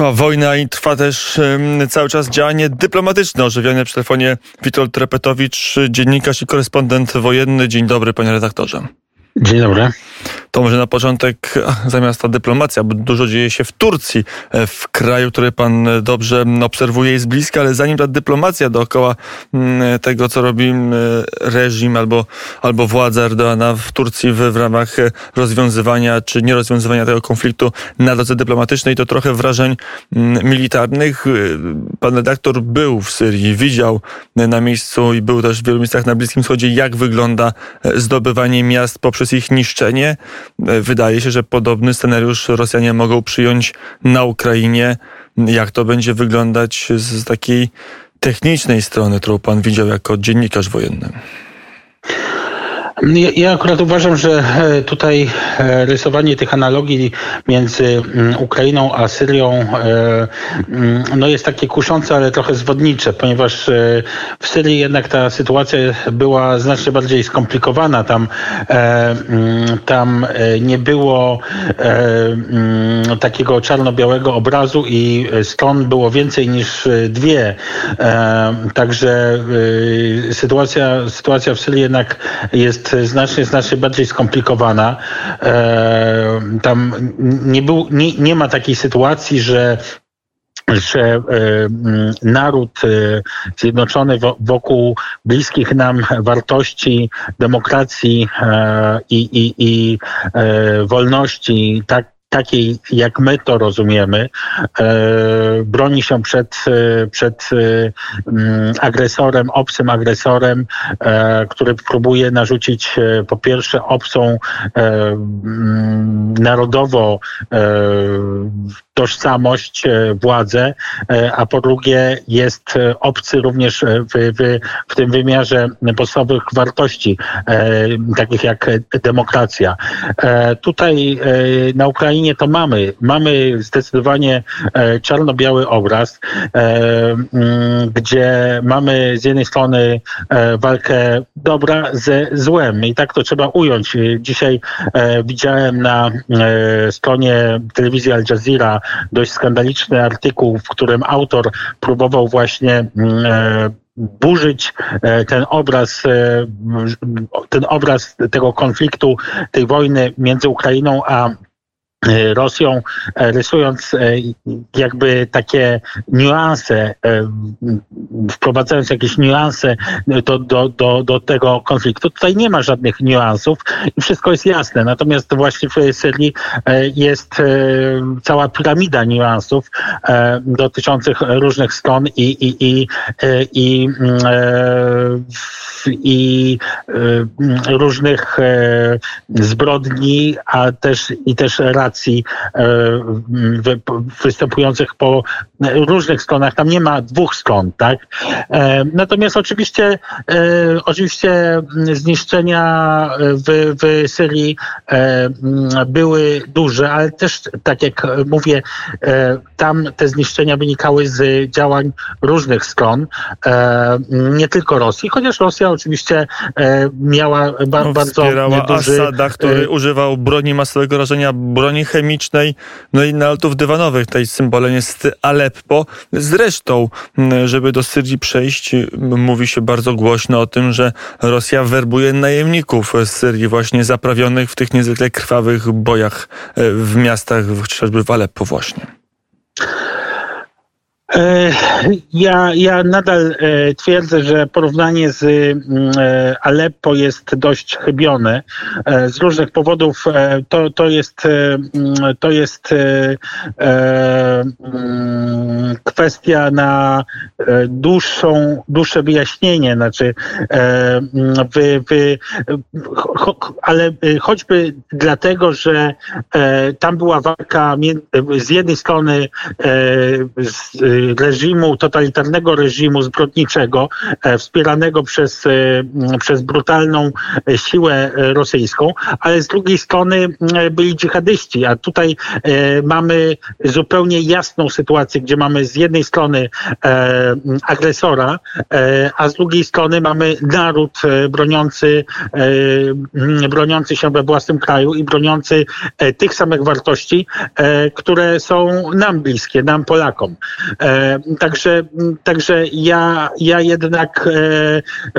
Trwa wojna i trwa też cały czas działanie dyplomatyczne. Ożywiony przy telefonie Witold Trepetowicz, dziennikarz i korespondent wojenny. Dzień dobry, panie redaktorze. Dzień dobry. To może na początek zamiast ta dyplomacja, bo dużo dzieje się w Turcji, e, w kraju, który pan dobrze obserwuje i z bliska, ale zanim ta dyplomacja dookoła mm, tego, co robi reżim albo, albo władza Erdoana w Turcji w, w ramach rozwiązywania czy nierozwiązywania tego konfliktu na drodze dyplomatycznej, to trochę wrażeń militarnych. Pan redaktor był w Syrii, widział na miejscu i był też w wielu miejscach na Bliskim Wschodzie, jak wygląda e, zdobywanie miast poprzez ich niszczenie. E, wydaje się, że podobny scenariusz Rosjanie mogą przyjąć na Ukrainie. Jak to będzie wyglądać z takiej technicznej strony, którą pan widział jako dziennikarz wojenny? Ja, ja, akurat uważam, że e, tutaj e, rysowanie tych analogii między mm, Ukrainą a Syrią e, mm, no jest takie kuszące, ale trochę zwodnicze, ponieważ w Syrii jednak ta sytuacja była znacznie bardziej skomplikowana. Tam, mm, tam nie było takiego czarno-białego obrazu i stron było więcej niż dwie. Także sytuacja, sytuacja w Syrii jednak jest znacznie, znacznie bardziej skomplikowana. E, tam nie, był, nie, nie ma takiej sytuacji, że że e, naród e, zjednoczony wokół bliskich nam wartości demokracji i, i, i wolności, tak takiej, jak my to rozumiemy, e, broni się przed, e, przed e, mm, agresorem, obcym agresorem, który próbuje narzucić po pierwsze obcą mm, narodowo tożsamość, władzę, a po drugie jest obcy również w, w, w tym wymiarze podstawowych wartości, takich jak demokracja. Tutaj na Ukrainie Ukrainie to mamy. Mamy zdecydowanie e, czarno-biały obraz, e, mm, gdzie mamy z jednej strony e, walkę dobra ze złem i tak to trzeba ująć. Dzisiaj widziałem na stronie telewizji Al Jazeera dość skandaliczny artykuł, w którym autor próbował właśnie mm, burzyć ten obraz, ten obraz tego konfliktu, tej wojny między Ukrainą a Rosją, e, rysując e, jakby takie niuanse, wprowadzając jakieś niuanse do, do, do, do tego konfliktu. Tutaj nie ma żadnych niuansów i wszystko jest jasne. Natomiast właśnie w Syrii jest cała piramida niuansów dotyczących różnych stron i, i, i, i, i, i różnych zbrodni, a też i też racji e, występujących po różnych stronach. Tam nie ma dwóch stron, tak? E, natomiast oczywiście, e, oczywiście zniszczenia w, w Syrii były duże, ale też, tak jak mówię, tam te zniszczenia wynikały z działań różnych stron, nie tylko Rosji, chociaż Rosja oczywiście miała ba no, bardzo duży... Asada, który używał broni masowego rażenia, broni broni chemicznej, no i nalotów dywanowych. Tutaj symbolem jest Aleppo. Zresztą, żeby do Syrii przejść, mówi się bardzo głośno o tym, że Rosja werbuje najemników z Syrii, właśnie zaprawionych w tych niezwykle krwawych bojach e, w miastach, chociażby w Aleppo właśnie. E, ja, ja nadal e, twierdzę, że porównanie z mm, e, Aleppo jest dość chybione. Z różnych powodów to, to jest, mm, to jest mm, kwestia na dłuższą, dłuższe wyjaśnienie. Znaczy, wy, wy, ale choćby dlatego, że tam była walka z jednej strony z reżimu, totalitarnego reżimu zbrodniczego, e, wspieranego przez, e, przez brutalną e, siłę rosyjską, ale z drugiej strony byli dżihadyści, a tutaj mamy zupełnie jasną sytuację, gdzie mamy z jednej strony agresora, a z drugiej strony mamy naród broniący, broniący się we własnym kraju i broniący tych samych wartości, które są nam bliskie, nam Polakom. Także, także ja, ja jednak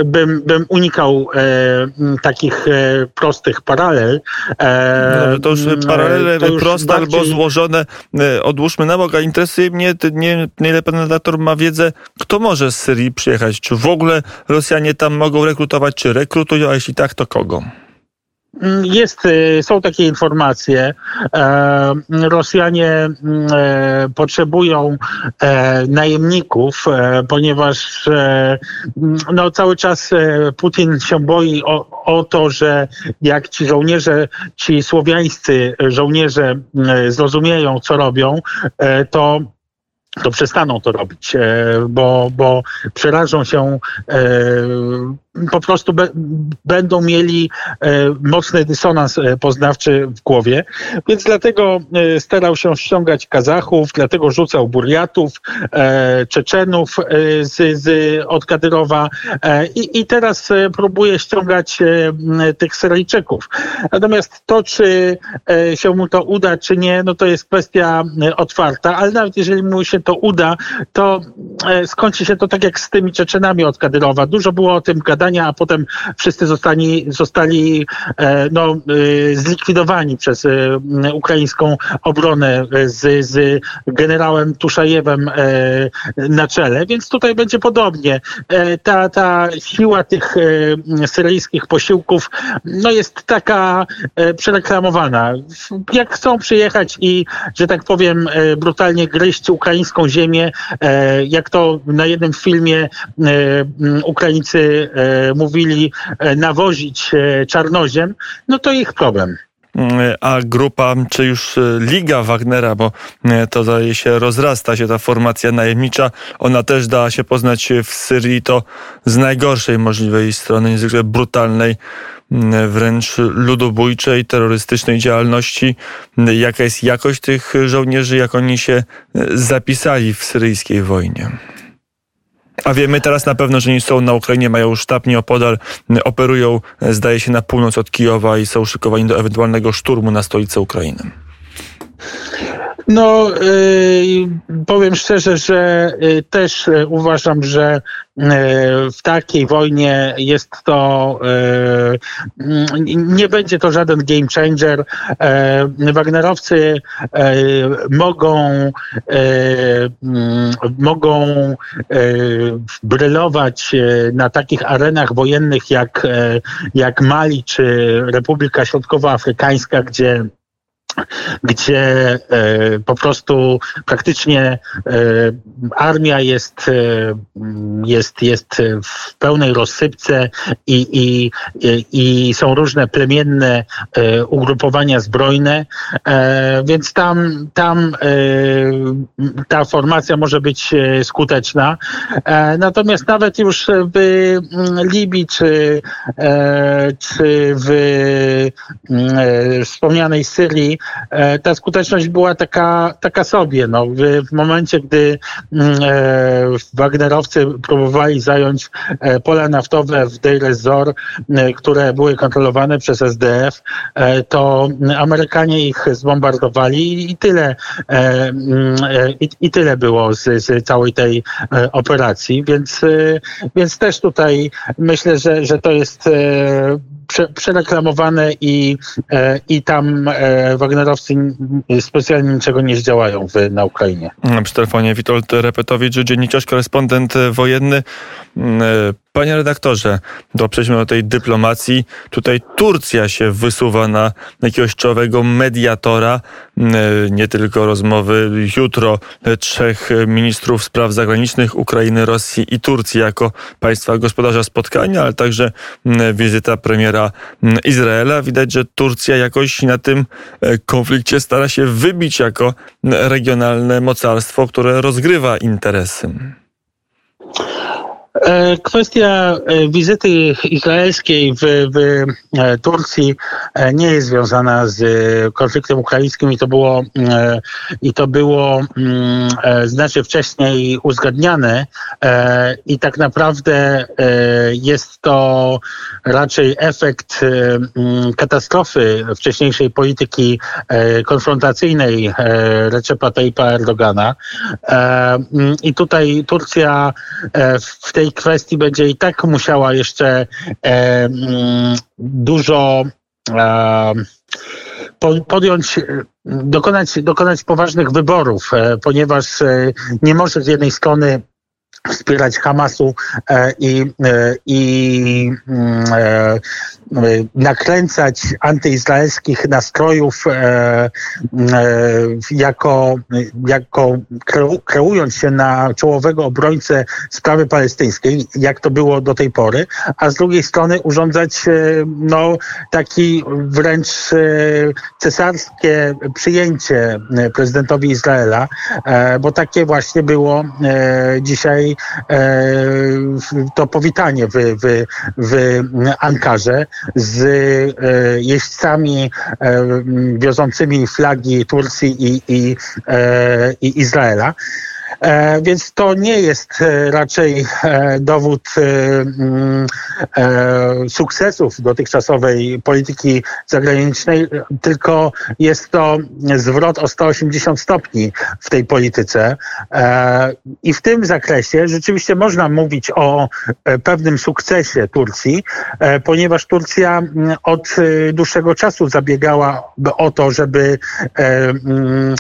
bym, bym unikał takich prostych paralel. No, to już paralele to już proste bardziej... albo złożone odłóżmy na bok, a interesuje mnie, nie, nie ile pan redaktor ma wiedzę, kto może z Syrii przyjechać? Czy w ogóle Rosjanie tam mogą rekrutować, czy rekrutują, a jeśli tak, to kogo? Mm, jest, y, są takie informacje. E, Rosjanie mm, e, potrzebują e, najemników, ponieważ mm, no, cały czas Putin się boi o, o to, że jak ci żołnierze, ci słowiańscy żołnierze zrozumieją, co robią, to to przestaną to robić, bo, bo przerażą się po prostu be, będą mieli e, mocny dysonans e, poznawczy w głowie, więc dlatego e, starał się ściągać Kazachów, dlatego rzucał Burjatów, Czeczenów z, z, od Kadyrowa i, i teraz próbuje ściągać tych Syryjczyków. Natomiast to, czy się mu to uda, czy nie, no to jest kwestia otwarta, ale nawet jeżeli mu się to uda, to skończy się to tak jak z tymi Czeczenami od Kadyrowa. Dużo było o tym gadać a potem wszyscy zostali, zostali e, no, e, zlikwidowani przez e, ukraińską obronę z, z generałem Tuszajewem na czele, więc tutaj będzie podobnie. Ta, ta siła tych syryjskich posiłków no, jest taka przereklamowana. Jak chcą przyjechać i, że tak powiem, brutalnie gryźć ukraińską ziemię, jak to na jednym filmie Ukraińcy mówili e, nawozić e, czarnoziem, no to ich problem. A grupa, czy już e, Liga Wagnera, bo to zdaje się rozrasta się ta formacja najemnicza, ona też dała się poznać w Syrii to z najgorszej możliwej strony, niezwykle brutalnej, wręcz ludobójczej, terrorystycznej działalności. Jaka jest jakość tych żołnierzy, jak oni się zapisali w syryjskiej wojnie? A wiemy teraz na pewno, że nie są na Ukrainie, mają sztab nieopodal, operują, zdaje się, na północ od Kijowa i są szykowani do ewentualnego szturmu na stolicę Ukrainy. No, y, powiem szczerze, że y, też y, uważam, że w takiej wojnie jest to, nie będzie to żaden game changer. Wagnerowcy mogą, mogą brylować na takich arenach wojennych jak, jak Mali czy Republika Środkowoafrykańska, gdzie gdzie e, po prostu praktycznie e, armia jest, e, jest, jest w pełnej rozsypce i, i, i są różne plemienne ugrupowania zbrojne, więc tam, tam ta formacja może być skuteczna. Natomiast nawet już w Libii czy, czy w wspomnianej Syrii ta skuteczność była taka, taka sobie. No, w, w momencie, gdy mm, e, Wagnerowcy próbowali zająć e, pola naftowe w Deir ez-Zor, które były kontrolowane przez SDF, to Amerykanie ich zbombardowali i tyle, mm, i, i tyle było z, z, całej tej operacji, więc, więc też tutaj myślę, że, że to jest prze, przereklamowane i, e, i tam e, Wagnerowcy specjalnie niczego nie zdziałają w, na Ukrainie. Przy telefonie Witold Repetowicz, dziennikarz, korespondent wojenny. Mm, e, Panie redaktorze, to przejdźmy do tej dyplomacji. Tutaj Turcja się wysuwa na jakiegoś czołowego mediatora. Mm, e, nie tylko rozmowy jutro trzech ministrów spraw zagranicznych Ukrainy, Rosji i Turcji jako państwa gospodarza spotkania, ale także mm, wizyta premiera Izraela. Widać, że Turcja jakoś na tym e, konflikcie stara się wybić jako regionalne mocarstwo, które rozgrywa interesy. E, kwestia e, wizyty izraelskiej w, w, e, Turcji nie jest związana z konfliktem ukraińskim i to było, i to było mm, znacznie wcześniej uzgadniane i tak naprawdę jest to raczej efekt mm, katastrofy wcześniejszej polityki konfrontacyjnej Recepa Tayyipa Erdogana mm, i tutaj Turcja w tej kwestii będzie i tak musiała jeszcze e, mm, dużo e, podjąć, dokonać, dokonać poważnych wyborów, e, ponieważ e, nie może z jednej strony wspierać Hamasu e, i, e, i mm, e, nakręcać antyizraelskich nastrojów jako, jako kreując się na czołowego obrońcę sprawy palestyńskiej, jak to było do tej pory, a z drugiej strony urządzać no, taki wręcz cesarskie przyjęcie prezydentowi Izraela, bo takie właśnie było dzisiaj E, to powitanie w, w, w Ankarze z e, jeźdźcami e, wiozącymi flagi Turcji i, i, i Izraela. E, więc to nie jest e, raczej e, dowód mm, sukcesów dotychczasowej polityki zagranicznej, tylko jest to zwrot o 180 stopni w tej polityce. I w tym zakresie rzeczywiście można mówić o pewnym sukcesie Turcji, ponieważ Turcja mm, od dłuższego czasu zabiegała o to, żeby, mm,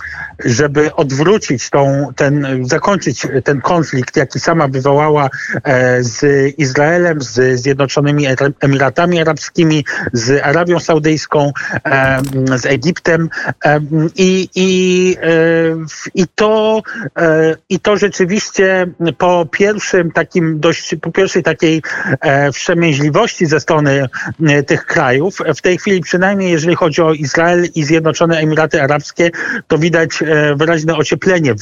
żeby odwrócić tą, ten zakończyć ten konflikt, jaki sama wywołała e, z Izraelem, z Zjednoczonymi Emiratami Arabskimi, z Arabią Saudyjską, e, z Egiptem. E, i, i, i, to, i to rzeczywiście po pierwszym takim dość, po pierwszej takiej wstrzemięźliwości ze strony tych krajów, w tej chwili przynajmniej jeżeli chodzi o Izrael i Zjednoczone Emiraty Arabskie, to widać wyraźne ocieplenie w,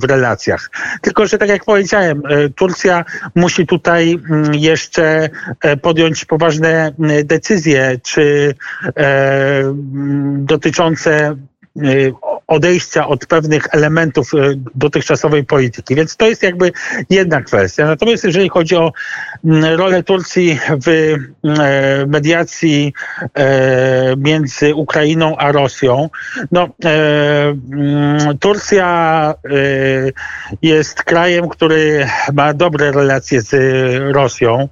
w relacjach. Tylko, że tak jak powiedziałem, e, Turcja musi tutaj mm, jeszcze e, podjąć poważne mm, decyzje, czy e, mm, dotyczące odejścia od pewnych elementów dotychczasowej polityki. Więc to jest jakby jedna kwestia. Natomiast jeżeli chodzi o rolę Turcji w mediacji między Ukrainą a Rosją, no Turcja jest krajem, który ma dobre relacje z Rosją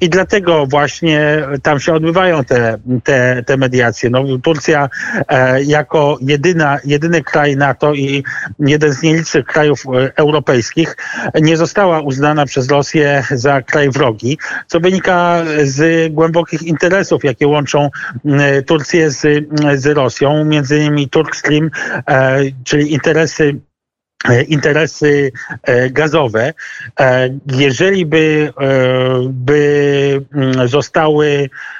i dlatego właśnie tam się odbywają te, te, te mediacje. No, Turcja e, jako jedyna, jedyny kraj NATO i jeden z nielicznych krajów e, europejskich nie została uznana przez Rosję za kraj wrogi, co wynika z głębokich interesów, jakie łączą Turcję z, z Rosją, między innymi Turkstream, e, czyli interesy E, interesy e, gazowe. E, jeżeli by, by mm, zostały E,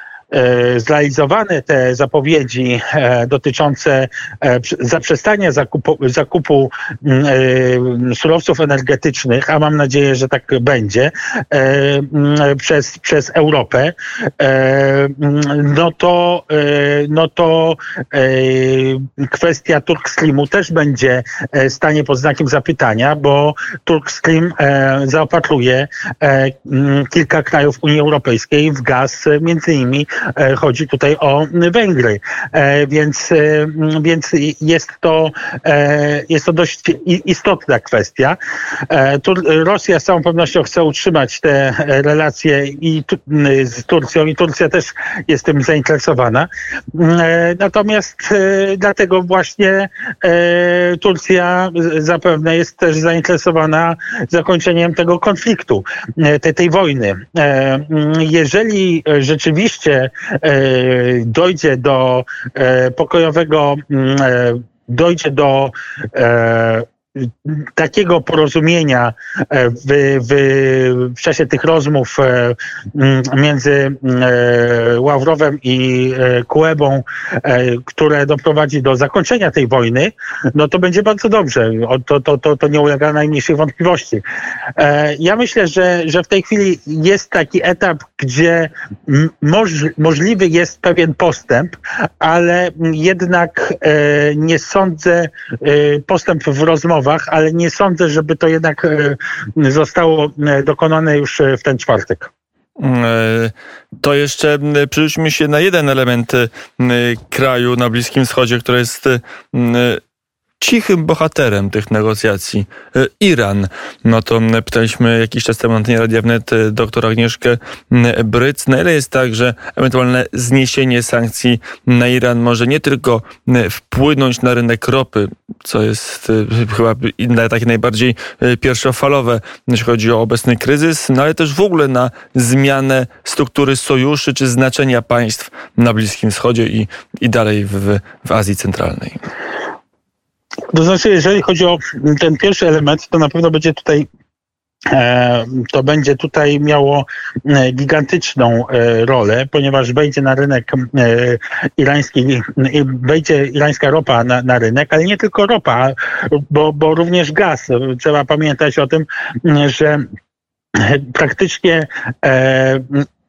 zrealizowane te zapowiedzi e, dotyczące e, zaprzestania zakupu, zakupu mm, surowców energetycznych, a mam nadzieję, że tak będzie, mm, przez, przez Europę, mm, no to, no to kwestia Turkstreamu też będzie stanie pod znakiem zapytania, bo Turkstream zaopatruje kilka krajów Unii Europejskiej w gaz, między innymi E, chodzi tutaj o Węgry. E, więc, e, więc jest, to, jest to dość istotna kwestia. Rosja z całą pewnością chce utrzymać te relacje i z Turcją i Turcja też jest tym zainteresowana. Natomiast dlatego właśnie Turcja zapewne jest też zainteresowana zakończeniem tego konfliktu, tej, tej wojny. Jeżeli rzeczywiście E, dojdzie do e, pokojowego, mm, e, dojdzie do takiego porozumienia w, w, w czasie tych rozmów między Ławrowem i Kuebą, które doprowadzi do zakończenia tej wojny, no to będzie bardzo dobrze. To, to, to, to nie ulega najmniejszej wątpliwości. Ja myślę, że, że w tej chwili jest taki etap, gdzie moż, możliwy jest pewien postęp, ale jednak e, nie sądzę, e, postęp w rozmowach, ale nie sądzę, żeby to jednak e, zostało dokonane już w ten czwartek. To jeszcze przerzućmy się na jeden element kraju na Bliskim Wschodzie, który jest cichym bohaterem tych negocjacji. E, Iran. No to pytaliśmy jakiś czas temu na Radia Wnet e, doktor Agnieszkę Bryc, na ile jest tak, że ewentualne zniesienie sankcji na Iran może nie tylko wpłynąć na rynek ropy, co jest e, chyba takie najbardziej pierwszofalowe, jeśli chodzi o obecny kryzys, no ale też w ogóle na zmianę struktury sojuszy czy znaczenia państw na Bliskim Wschodzie i, i dalej w, w Azji Centralnej. To znaczy, jeżeli chodzi o ten pierwszy element, to na pewno będzie tutaj e, to będzie tutaj miało e, gigantyczną e, rolę, ponieważ wejdzie na rynek irański, wejdzie irańska ropa na, na rynek, ale nie tylko ropa, bo, bo również gaz. Trzeba pamiętać o tym, że praktycznie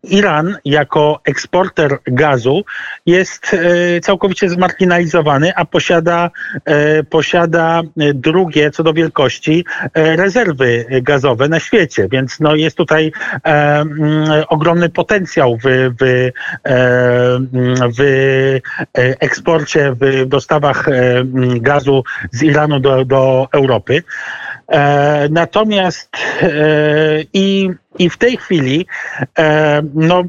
Iran jako eksporter gazu jest e, całkowicie zmarginalizowany, a posiada, e, posiada drugie co do wielkości e, rezerwy gazowe na świecie, więc no jest tutaj ogromny potencjał w, w, w eksporcie, w dostawach gazu z Iranu do, do Europy. Natomiast i i w tej chwili e, no,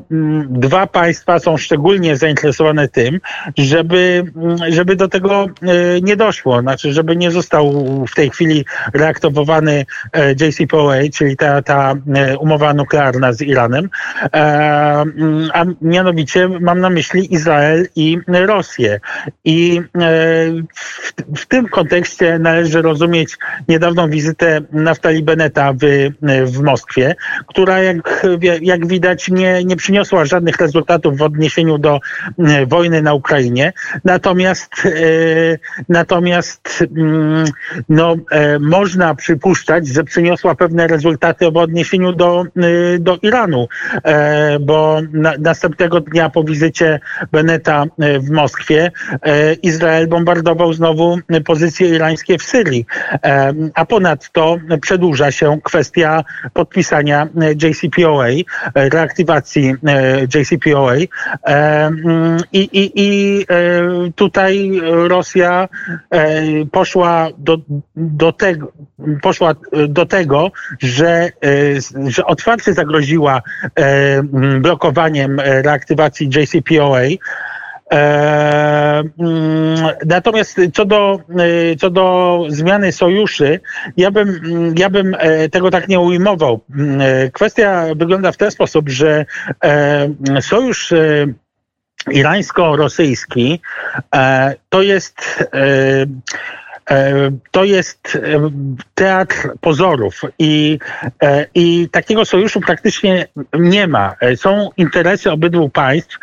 dwa państwa są szczególnie zainteresowane tym, żeby, żeby do tego e, nie doszło, znaczy, żeby nie został w tej chwili reaktowowany e, JCPOA, czyli ta, ta umowa nuklearna z Iranem, e, a mianowicie mam na myśli Izrael i Rosję. I w, w tym kontekście należy rozumieć niedawną wizytę Naftali Beneta w, w Moskwie, która jak, jak widać nie, nie przyniosła żadnych rezultatów w odniesieniu do e, wojny na Ukrainie. Natomiast, e, natomiast mm, no, e, można przypuszczać, że przyniosła pewne rezultaty w odniesieniu do, do Iranu, bo na, następnego dnia po wizycie Beneta w Moskwie Izrael bombardował znowu pozycje irańskie w Syrii, a ponadto przedłuża się kwestia podpisania JCPOA, e, reaktywacji e, JCPOA e, mm, i, i, i tutaj Rosja poszła do, do tego, poszła do tego, że, że otwarcie zagroziła blokowaniem reaktywacji JCPOA. E, mm, natomiast co do, e, co do zmiany sojuszy, ja bym, ja bym e, tego tak nie ujmował. Mm, kwestia wygląda w ten sposób, że sojusz irańsko-rosyjski to jest E, to jest e, teatr pozorów i, e, i takiego sojuszu praktycznie nie ma. Są interesy obydwu państw,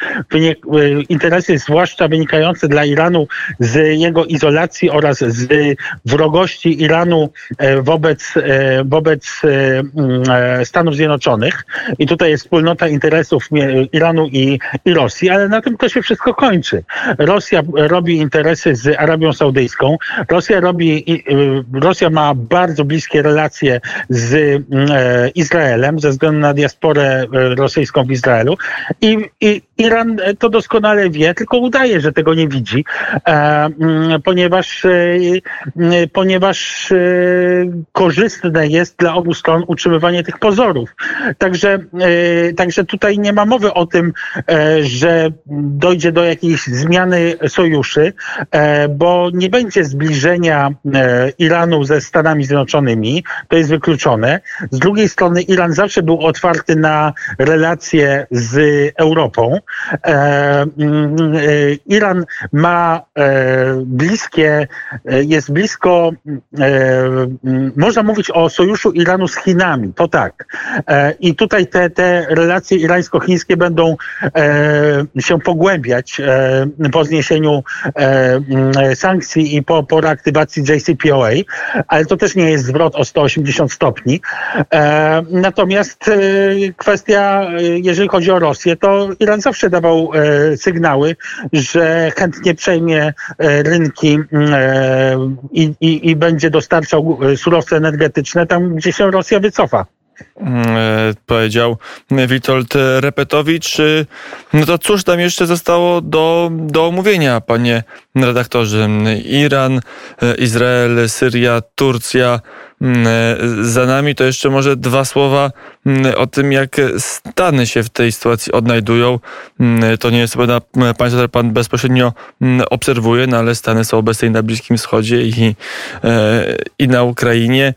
interesy zwłaszcza wynikające dla Iranu z jego izolacji oraz z wrogości Iranu wobec, wobec Stanów Zjednoczonych. I tutaj jest wspólnota interesów Iranu i, i Rosji, ale na tym to się wszystko kończy. Rosja robi interesy z Arabią Saudyjską, Rosja Rosja robi, y, Rosja ma bardzo bliskie relacje z e, Izraelem ze względu na diasporę e, rosyjską w Izraelu i, i Iran to doskonale wie, tylko udaje, że tego nie widzi, e, ponieważ, ponieważ korzystne jest dla obu stron utrzymywanie tych pozorów. Także, także tutaj nie ma mowy o tym, że dojdzie do jakiejś zmiany sojuszy, bo nie będzie zbliżenia połączenia e, Iranu ze Stanami Zjednoczonymi, to jest wykluczone. Z drugiej strony Iran zawsze był otwarty na relacje z Europą Iran ma bliskie, jest blisko, można mówić o sojuszu Iranu z Chinami, to tak. I tutaj te, te relacje irańsko-chińskie będą się pogłębiać po zniesieniu sankcji i po, po reaktywacji JCPOA, ale to też nie jest zwrot o 180 stopni. Natomiast kwestia, jeżeli chodzi o Rosję, to Iran zawsze dawał sygnały, że chętnie przejmie rynki i, i, i będzie dostarczał surowce energetyczne tam, gdzie się Rosja wycofa. Mm, e, powiedział Witold Repetowicz. No to cóż tam jeszcze zostało do, do omówienia, panie redaktorze? Iran, e, Izrael, Syria, Turcja e, za nami. To jeszcze może dwa słowa o tym, jak Stany się w tej sytuacji odnajdują. To nie jest chyba państwo, które pan bezpośrednio obserwuje, no ale Stany są obecnie na Bliskim Wschodzie i, i na Ukrainie.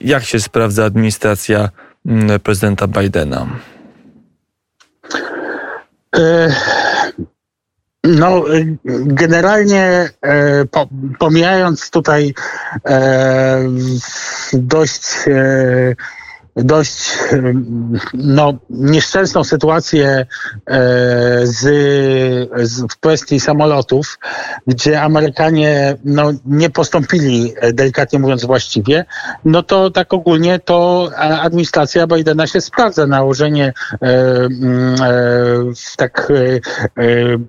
Jak się sprawdza administracja prezydenta Bidena? E, no, generalnie e, pomijając tutaj e, dość dość no, nieszczęsną sytuację e, z, z, w kwestii samolotów, gdzie Amerykanie no, nie postąpili, e, delikatnie mówiąc, właściwie, no to tak ogólnie to administracja Bidena się sprawdza. Nałożenie e, mm, e, tak e,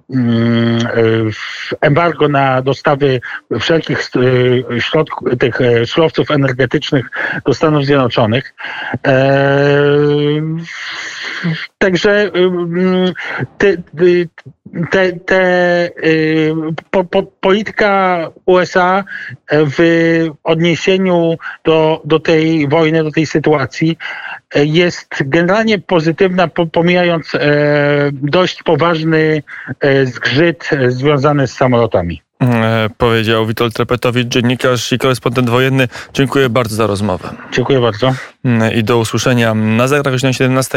mm, embargo na dostawy wszelkich środków, tych surowców energetycznych do Stanów Zjednoczonych. Także te, te, te po, po, polityka USA w odniesieniu do, do tej wojny, do tej sytuacji jest generalnie pozytywna, pomijając dość poważny zgrzyt związany z samolotami. E, powiedział Witold Trepetowicz, dziennikarz i korespondent wojenny. Dziękuję bardzo za rozmowę. Dziękuję bardzo. I do usłyszenia na zagrach 17.